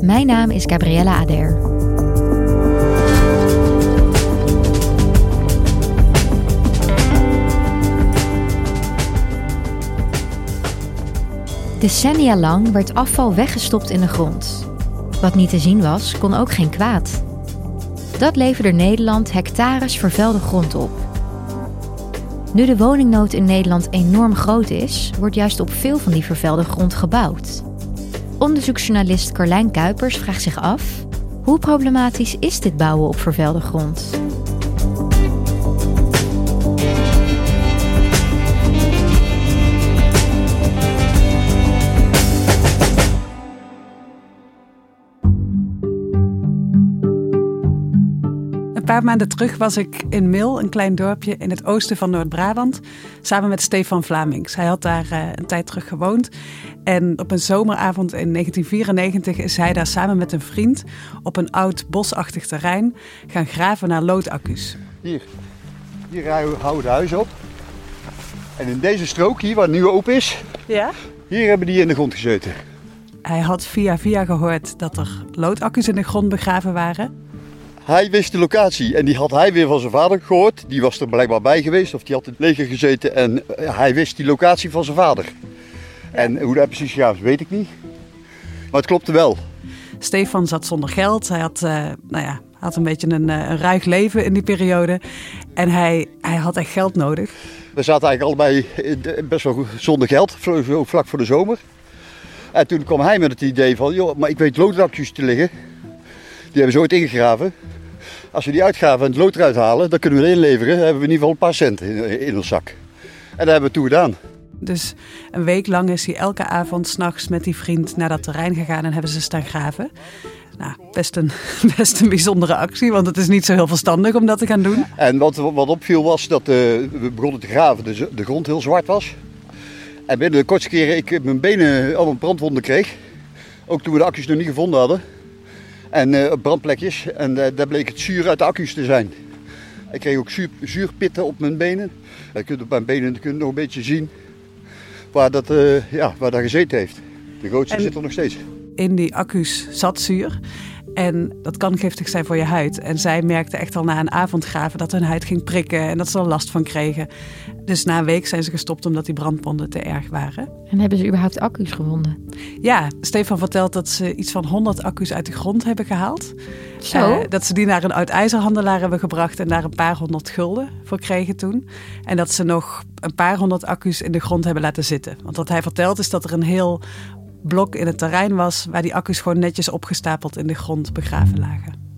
Mijn naam is Gabriella Ader. Decennia lang werd afval weggestopt in de grond. Wat niet te zien was, kon ook geen kwaad. Dat leverde Nederland hectares vervuilde grond op. Nu de woningnood in Nederland enorm groot is, wordt juist op veel van die vervuilde grond gebouwd. Onderzoeksjournalist Carlijn Kuipers vraagt zich af: hoe problematisch is dit bouwen op vervuilde grond? Paar maanden terug was ik in Mil, een klein dorpje in het oosten van Noord-Brabant, samen met Stefan Vlamings. Hij had daar uh, een tijd terug gewoond. En op een zomeravond in 1994 is hij daar samen met een vriend op een oud bosachtig terrein gaan graven naar loodaccu's. Hier, hier houden de huizen op. En in deze strook hier, waar het nu open is, ja? hier hebben die in de grond gezeten. Hij had via via gehoord dat er loodaccu's in de grond begraven waren. Hij wist de locatie en die had hij weer van zijn vader gehoord. Die was er blijkbaar bij geweest of die had in het leger gezeten en eh, hij wist die locatie van zijn vader. En hoe dat precies gegaan is, weet ik niet. Maar het klopte wel. Stefan zat zonder geld. Hij had, uh, nou ja, had een beetje een, uh, een ruig leven in die periode. En hij, hij had echt geld nodig. We zaten eigenlijk allebei best wel zonder geld, vlak voor de zomer. En toen kwam hij met het idee van, joh, maar ik weet looddakjes te liggen. Die hebben ze ooit ingegraven. Als we die uitgaven en het lood eruit halen, dan kunnen we het inleveren. Dan hebben we in ieder geval een paar cent in, in ons zak. En dat hebben we toen gedaan. Dus een week lang is hij elke avond s'nachts met die vriend naar dat terrein gegaan en hebben ze staan graven. Nou, best een, best een bijzondere actie, want het is niet zo heel verstandig om dat te gaan doen. En wat, wat opviel was dat uh, we begonnen te graven, de, de grond heel zwart was. En binnen de kortste keren ik mijn benen allemaal brandwonden kreeg. Ook toen we de accu's nog niet gevonden hadden. En uh, brandplekjes. En uh, daar bleek het zuur uit de accu's te zijn. Ik kreeg ook zuur, zuurpitten op mijn benen. Je kunt op mijn benen kunt nog een beetje zien waar dat, ja, waar dat gezeten heeft. De grootste en zit er nog steeds. In die accu's zat zuur. En dat kan giftig zijn voor je huid. En zij merkte echt al na een avondgraven dat hun huid ging prikken en dat ze er last van kregen. Dus na een week zijn ze gestopt omdat die brandwonden te erg waren. En hebben ze überhaupt accu's gevonden? Ja, Stefan vertelt dat ze iets van 100 accu's uit de grond hebben gehaald. Zo? Uh, dat ze die naar een oud ijzerhandelaar hebben gebracht en daar een paar honderd gulden voor kregen toen. En dat ze nog een paar honderd accu's in de grond hebben laten zitten. Want wat hij vertelt is dat er een heel blok in het terrein was waar die accu's gewoon netjes opgestapeld in de grond begraven lagen.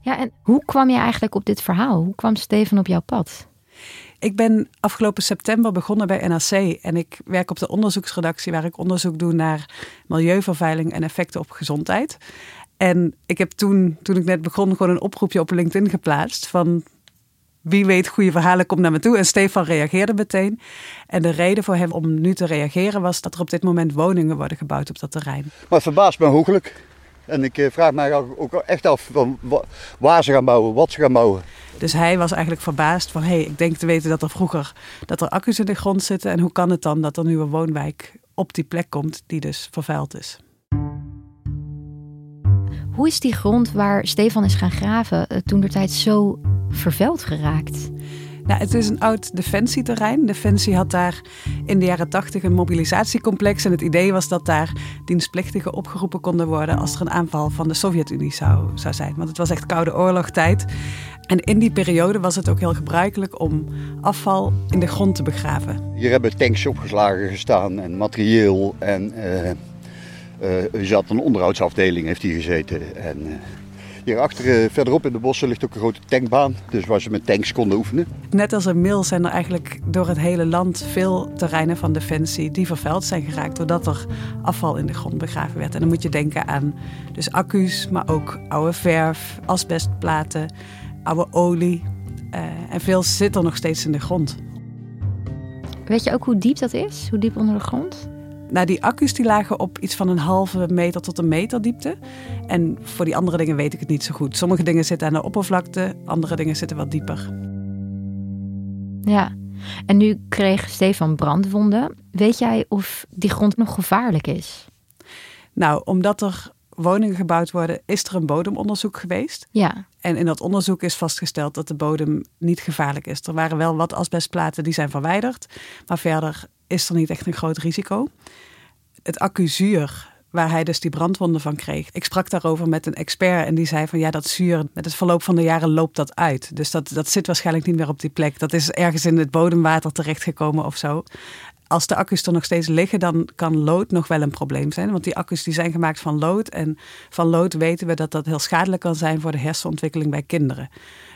Ja, en hoe kwam je eigenlijk op dit verhaal? Hoe kwam Steven op jouw pad? Ik ben afgelopen september begonnen bij NRC en ik werk op de onderzoeksredactie waar ik onderzoek doe naar milieuvervuiling en effecten op gezondheid. En ik heb toen, toen ik net begon, gewoon een oproepje op LinkedIn geplaatst van wie weet goede verhalen, kom naar me toe. En Stefan reageerde meteen. En de reden voor hem om nu te reageren was dat er op dit moment woningen worden gebouwd op dat terrein. Maar het verbaast me hooglijk. En ik vraag me ook echt af van waar ze gaan bouwen, wat ze gaan bouwen. Dus hij was eigenlijk verbaasd van, hé, hey, ik denk te weten dat er vroeger dat er accu's in de grond zitten. En hoe kan het dan dat er nu een woonwijk op die plek komt die dus vervuild is? Hoe is die grond waar Stefan is gaan graven toen de tijd zo vervuild geraakt? Nou, het is een oud defensieterrein. Defensie had daar in de jaren tachtig een mobilisatiecomplex. En het idee was dat daar dienstplichtigen opgeroepen konden worden als er een aanval van de Sovjet-Unie zou, zou zijn. Want het was echt Koude Oorlogtijd. En in die periode was het ook heel gebruikelijk om afval in de grond te begraven. Hier hebben tanks opgeslagen gestaan en materieel. En uh, uh, er zat een onderhoudsafdeling, heeft hier gezeten. En uh, Hierachter, uh, verderop in de bossen, ligt ook een grote tankbaan. Dus waar ze met tanks konden oefenen. Net als een mil zijn er eigenlijk door het hele land veel terreinen van Defensie die vervuild zijn geraakt. Doordat er afval in de grond begraven werd. En dan moet je denken aan dus accu's, maar ook oude verf, asbestplaten, oude olie. Uh, en veel zit er nog steeds in de grond. Weet je ook hoe diep dat is? Hoe diep onder de grond? Nou, die accu's die lagen op iets van een halve meter tot een meter diepte. En voor die andere dingen weet ik het niet zo goed. Sommige dingen zitten aan de oppervlakte, andere dingen zitten wat dieper. Ja, en nu kreeg Stefan brandwonden. Weet jij of die grond nog gevaarlijk is? Nou, omdat er woningen gebouwd worden, is er een bodemonderzoek geweest. Ja. En in dat onderzoek is vastgesteld dat de bodem niet gevaarlijk is. Er waren wel wat asbestplaten die zijn verwijderd, maar verder is er niet echt een groot risico. Het accuzuur, waar hij dus die brandwonden van kreeg. Ik sprak daarover met een expert en die zei van ja, dat zuur, met het verloop van de jaren loopt dat uit. Dus dat, dat zit waarschijnlijk niet meer op die plek. Dat is ergens in het bodemwater terechtgekomen of zo als de accu's er nog steeds liggen, dan kan lood nog wel een probleem zijn. Want die accu's die zijn gemaakt van lood. En van lood weten we dat dat heel schadelijk kan zijn voor de hersenontwikkeling bij kinderen.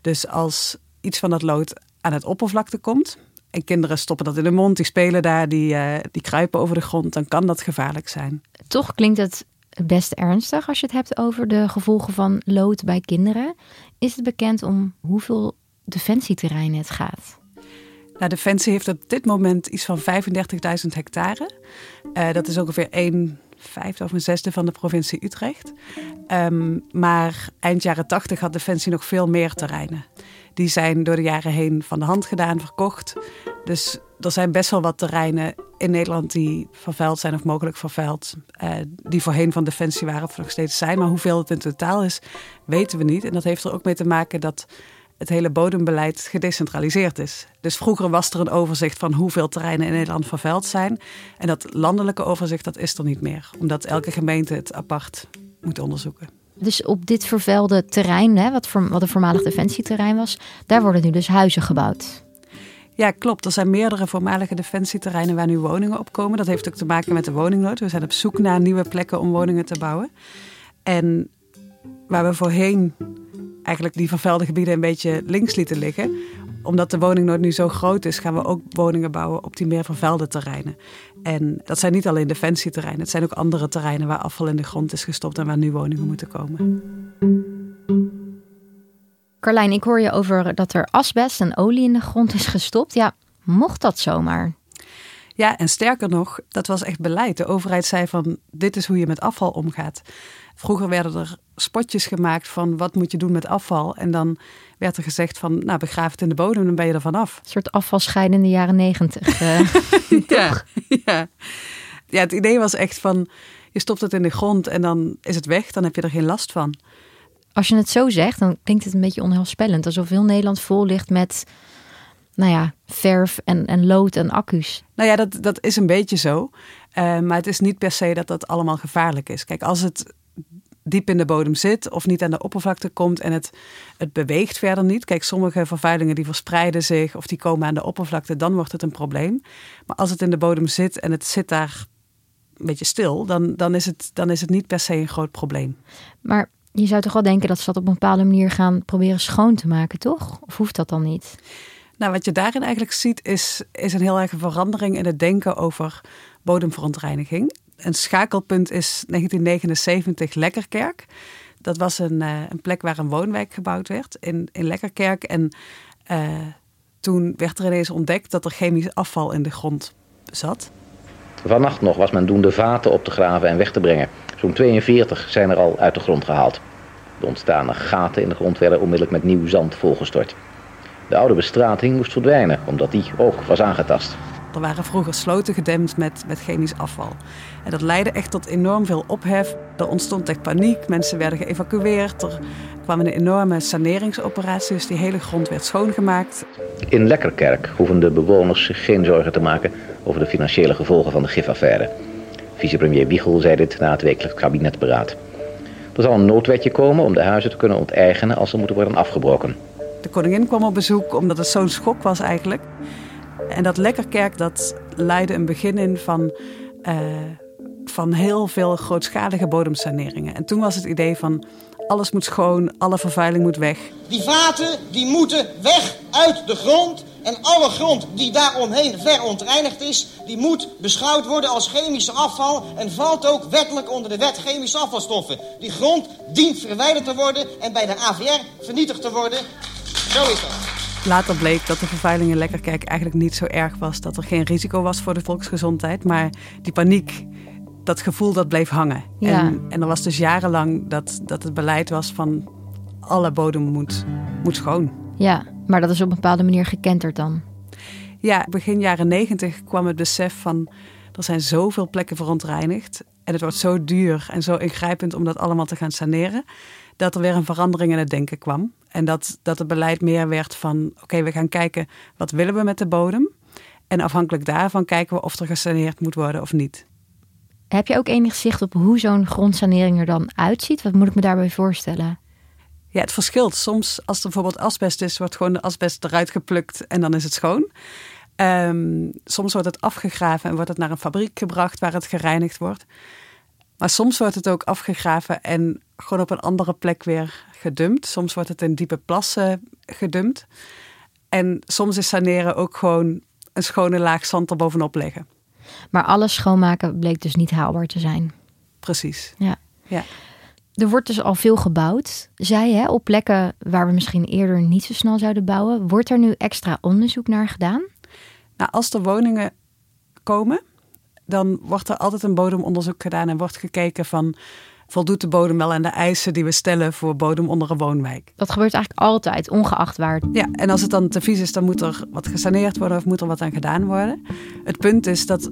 Dus als iets van dat lood aan het oppervlakte komt. En kinderen stoppen dat in de mond, die spelen daar, die, uh, die kruipen over de grond. Dan kan dat gevaarlijk zijn. Toch klinkt het best ernstig als je het hebt over de gevolgen van lood bij kinderen. Is het bekend om hoeveel defensieterreinen het gaat? Nou, Defensie heeft op dit moment iets van 35.000 hectare. Uh, dat is ongeveer een vijfde of een zesde van de provincie Utrecht. Um, maar eind jaren 80 had Defensie nog veel meer terreinen. Die zijn door de jaren heen van de hand gedaan, verkocht. Dus er zijn best wel wat terreinen in Nederland die vervuild zijn of mogelijk vervuild. Uh, die voorheen van Defensie waren of nog steeds zijn. Maar hoeveel het in totaal is, weten we niet. En dat heeft er ook mee te maken dat het hele bodembeleid gedecentraliseerd is. Dus vroeger was er een overzicht van hoeveel terreinen in Nederland vervuild zijn. En dat landelijke overzicht dat is er niet meer, omdat elke gemeente het apart moet onderzoeken. Dus op dit vervuilde terrein, hè, wat, voor, wat een voormalig defensieterrein was, daar worden nu dus huizen gebouwd. Ja, klopt. Er zijn meerdere voormalige defensieterreinen waar nu woningen op komen. Dat heeft ook te maken met de woningnood. We zijn op zoek naar nieuwe plekken om woningen te bouwen. En waar we voorheen eigenlijk die vervuilde gebieden een beetje links lieten liggen. Omdat de woningnood nu zo groot is, gaan we ook woningen bouwen op die meer vervuilde terreinen. En dat zijn niet alleen defensieterreinen, het zijn ook andere terreinen waar afval in de grond is gestopt en waar nu woningen moeten komen. Carlijn, ik hoor je over dat er asbest en olie in de grond is gestopt. Ja, mocht dat zomaar? Ja, en sterker nog, dat was echt beleid. De overheid zei van dit is hoe je met afval omgaat. Vroeger werden er spotjes gemaakt van wat moet je doen met afval. En dan werd er gezegd van nou begraaf het in de bodem, dan ben je er vanaf. Een soort afvalscheiden in de jaren negentig. Uh, ja, ja. ja, het idee was echt van je stopt het in de grond en dan is het weg. Dan heb je er geen last van. Als je het zo zegt, dan klinkt het een beetje onheilspellend. Alsof heel Nederland vol ligt met nou ja, verf en, en lood en accu's. Nou ja, dat, dat is een beetje zo. Uh, maar het is niet per se dat dat allemaal gevaarlijk is. Kijk, als het diep in de bodem zit of niet aan de oppervlakte komt en het, het beweegt verder niet. Kijk, sommige vervuilingen die verspreiden zich of die komen aan de oppervlakte, dan wordt het een probleem. Maar als het in de bodem zit en het zit daar een beetje stil, dan, dan, is, het, dan is het niet per se een groot probleem. Maar je zou toch wel denken dat ze dat op een bepaalde manier gaan proberen schoon te maken, toch? Of hoeft dat dan niet? Nou, wat je daarin eigenlijk ziet, is, is een heel erg verandering in het denken over bodemverontreiniging een schakelpunt is 1979 Lekkerkerk. Dat was een, uh, een plek waar een woonwijk gebouwd werd in, in Lekkerkerk. En uh, toen werd er ineens ontdekt dat er chemisch afval in de grond zat. Vannacht nog was men doende vaten op te graven en weg te brengen. Zo'n 42 zijn er al uit de grond gehaald. De ontstane gaten in de grond werden onmiddellijk met nieuw zand volgestort. De oude bestrating moest verdwijnen, omdat die ook was aangetast. Er waren vroeger sloten gedempt met, met chemisch afval. En dat leidde echt tot enorm veel ophef. Er ontstond echt paniek, mensen werden geëvacueerd. Er kwam een enorme saneringsoperatie, dus die hele grond werd schoongemaakt. In Lekkerkerk hoeven de bewoners zich geen zorgen te maken over de financiële gevolgen van de gifaffaire. Vicepremier Wiegel zei dit na het wekelijks kabinetberaad. Er zal een noodwetje komen om de huizen te kunnen onteigenen als ze moeten worden afgebroken. De koningin kwam op bezoek omdat het zo'n schok was eigenlijk. En dat Lekkerkerk dat leidde een begin in van uh, van heel veel grootschalige bodemsaneringen. En toen was het idee van alles moet schoon, alle vervuiling moet weg. Die vaten die moeten weg uit de grond. En alle grond die daaromheen verontreinigd is, die moet beschouwd worden als chemische afval en valt ook wettelijk onder de wet chemische afvalstoffen. Die grond dient verwijderd te worden en bij de AVR vernietigd te worden. Zo is dat. Later bleek dat de vervuiling in Lekkerkerk eigenlijk niet zo erg was. Dat er geen risico was voor de volksgezondheid. Maar die paniek, dat gevoel, dat bleef hangen. Ja. En, en er was dus jarenlang dat, dat het beleid was van alle bodem moet, moet schoon. Ja, maar dat is op een bepaalde manier gekenterd dan. Ja, begin jaren negentig kwam het besef van... er zijn zoveel plekken verontreinigd... en het wordt zo duur en zo ingrijpend om dat allemaal te gaan saneren... dat er weer een verandering in het denken kwam. En dat, dat het beleid meer werd van... oké, we gaan kijken wat willen we met de bodem... en afhankelijk daarvan kijken we of er gesaneerd moet worden of niet. Heb je ook enig zicht op hoe zo'n grondsanering er dan uitziet? Wat moet ik me daarbij voorstellen? Ja, het verschilt. Soms als er bijvoorbeeld asbest is, wordt gewoon de asbest eruit geplukt en dan is het schoon. Ehm, soms wordt het afgegraven en wordt het naar een fabriek gebracht waar het gereinigd wordt. Maar soms wordt het ook afgegraven en gewoon op een andere plek weer gedumpt. Soms wordt het in diepe plassen gedumpt. En soms is saneren ook gewoon een schone laag zand erbovenop leggen. Maar alles schoonmaken bleek dus niet haalbaar te zijn. Precies. Ja. Ja. Er wordt dus al veel gebouwd, zei je, op plekken waar we misschien eerder niet zo snel zouden bouwen. Wordt er nu extra onderzoek naar gedaan? Nou, als er woningen komen, dan wordt er altijd een bodemonderzoek gedaan en wordt gekeken van voldoet de bodem wel aan de eisen die we stellen voor bodem onder een woonwijk. Dat gebeurt eigenlijk altijd, ongeacht waar. Ja, en als het dan te vies is, dan moet er wat gesaneerd worden of moet er wat aan gedaan worden. Het punt is dat,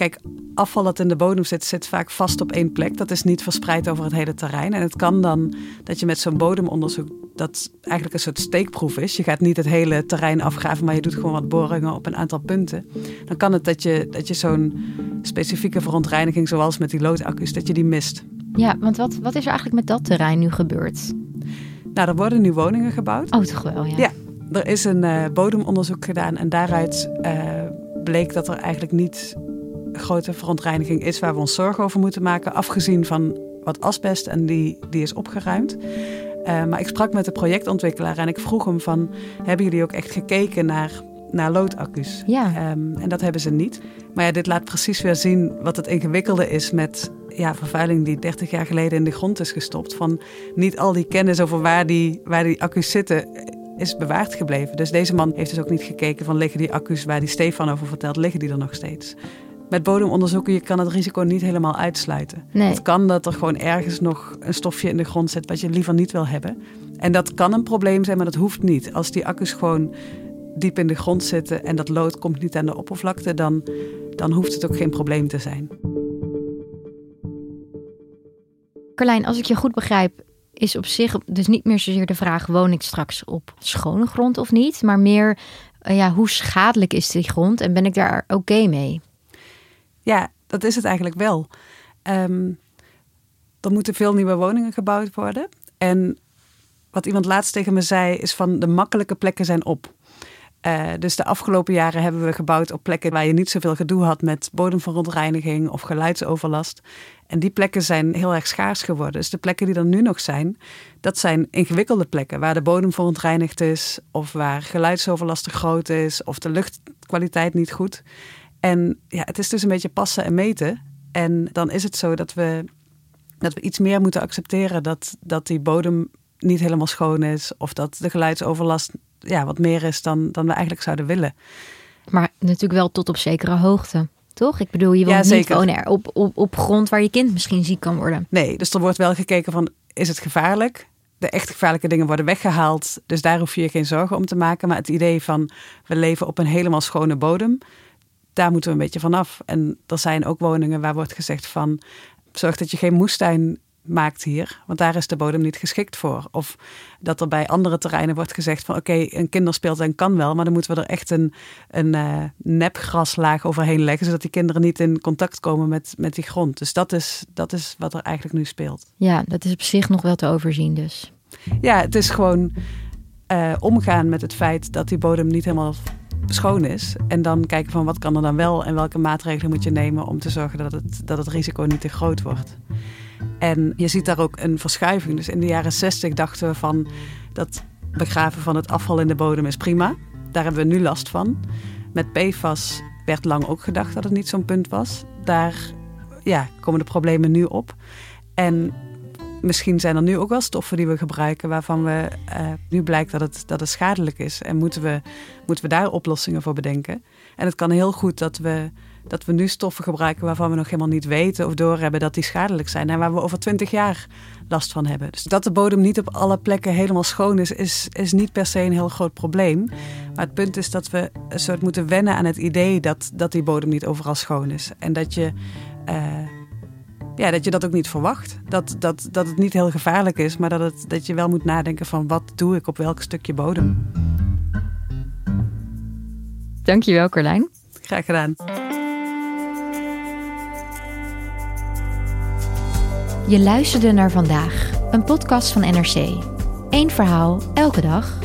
kijk, afval dat in de bodem zit, zit vaak vast op één plek. Dat is niet verspreid over het hele terrein. En het kan dan dat je met zo'n bodemonderzoek, dat eigenlijk een soort steekproef is. Je gaat niet het hele terrein afgraven, maar je doet gewoon wat boringen op een aantal punten. Dan kan het dat je, dat je zo'n specifieke verontreiniging, zoals met die loodaccu's, dat je die mist. Ja, want wat, wat is er eigenlijk met dat terrein nu gebeurd? Nou, er worden nu woningen gebouwd. Oh, toch wel, ja. Ja, er is een eh, bodemonderzoek gedaan en daaruit eh, bleek dat er eigenlijk niet grote verontreiniging is waar we ons zorgen over moeten maken, afgezien van wat asbest en die, die is opgeruimd. Eh, maar ik sprak met de projectontwikkelaar en ik vroeg hem van, hebben jullie ook echt gekeken naar, naar loodaccu's? Ja. Ehm, en dat hebben ze niet. Maar ja, dit laat precies weer zien wat het ingewikkelde is met ja, vervuiling die 30 jaar geleden in de grond is gestopt. Van niet al die kennis over waar die, waar die accu's zitten is bewaard gebleven. Dus deze man heeft dus ook niet gekeken van liggen die accu's waar die Stefan over vertelt, liggen die er nog steeds? Met bodemonderzoeken, je kan het risico niet helemaal uitsluiten. Nee. Het kan dat er gewoon ergens nog een stofje in de grond zit wat je liever niet wil hebben. En dat kan een probleem zijn, maar dat hoeft niet. Als die accu's gewoon diep in de grond zitten en dat lood komt niet aan de oppervlakte, dan, dan hoeft het ook geen probleem te zijn. Carlijn, als ik je goed begrijp, is op zich dus niet meer zozeer de vraag: woon ik straks op schone grond of niet? Maar meer, eh, ja, hoe schadelijk is die grond en ben ik daar oké mee? Ja, dat is het eigenlijk wel. Ehm, er moeten veel nieuwe woningen gebouwd worden. En wat iemand laatst tegen me zei, is van de makkelijke plekken zijn op. Uh, dus de afgelopen jaren hebben we gebouwd op plekken waar je niet zoveel gedoe had met bodemverontreiniging of geluidsoverlast. En die plekken zijn heel erg schaars geworden. Dus de plekken die er nu nog zijn, dat zijn ingewikkelde plekken waar de bodem verontreinigd is, of waar geluidsoverlast te groot is, of de luchtkwaliteit niet goed. En ja, het is dus een beetje passen en meten. En dan is het zo dat we, dat we iets meer moeten accepteren dat, dat die bodem niet helemaal schoon is, of dat de geluidsoverlast ja, wat meer is dan, dan we eigenlijk zouden willen. Maar natuurlijk wel tot op zekere hoogte. Toch? Ik bedoel, je wil Ja, niet wonen er op, op, op grond waar je kind misschien ziek kan worden. Nee, dus er wordt wel gekeken van, is het gevaarlijk? De echt gevaarlijke dingen worden weggehaald, dus daar hoef je je geen zorgen om te maken. Maar het idee van, we leven op een helemaal schone bodem, daar moeten we een beetje vanaf. En er zijn ook woningen waar wordt gezegd van, zorg dat je geen moestuin maakt hier, want daar is de bodem niet geschikt voor. Of dat er bij andere terreinen wordt gezegd van oké, een kinderspeeltuin kan wel, maar dan moeten we er echt een, een eh, nepgraslaag overheen leggen, zodat die kinderen niet in contact komen met, met die grond. Dus dat is, dat is wat er eigenlijk nu speelt. Ja, dat is op zich nog wel te overzien dus. Ja, het is gewoon eh, omgaan met het feit dat die bodem niet helemaal schoon is. En dan kijken van wat kan er dan wel en welke maatregelen moet je nemen om te zorgen dat het, dat het risico niet te groot wordt. En je ziet daar ook een verschuiving. Dus in de jaren 60 dachten we van dat begraven van het afval in de bodem is prima. Daar hebben we nu last van. Met PFAS werd lang ook gedacht dat het niet zo'n punt was. Daar ja, komen de problemen nu op. En misschien zijn er nu ook wel stoffen die we gebruiken waarvan we uh, nu blijkt dat het, dat het schadelijk is. En moeten we, moeten we daar oplossingen voor bedenken. En het kan heel goed dat we, dat we nu stoffen gebruiken waarvan we nog helemaal niet weten of doorhebben dat die schadelijk zijn. En waar we over twintig jaar last van hebben. Dus dat de bodem niet op alle plekken helemaal schoon is, is, is niet per se een heel groot probleem. Maar het punt is dat we een soort moeten wennen aan het idee dat, dat die bodem niet overal schoon is. En dat je. Uh, ja, dat je dat ook niet verwacht. Dat, dat, dat het niet heel gevaarlijk is, maar dat, het, dat je wel moet nadenken van wat doe ik op welk stukje bodem. Dankjewel Carlijn. Graag gedaan. Je luisterde naar vandaag, een podcast van NRC. Eén verhaal, elke dag.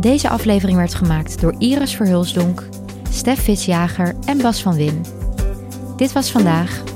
Deze aflevering werd gemaakt door Iris Verhulsdonk, Stef Visjager en Bas van Win. Dit was vandaag,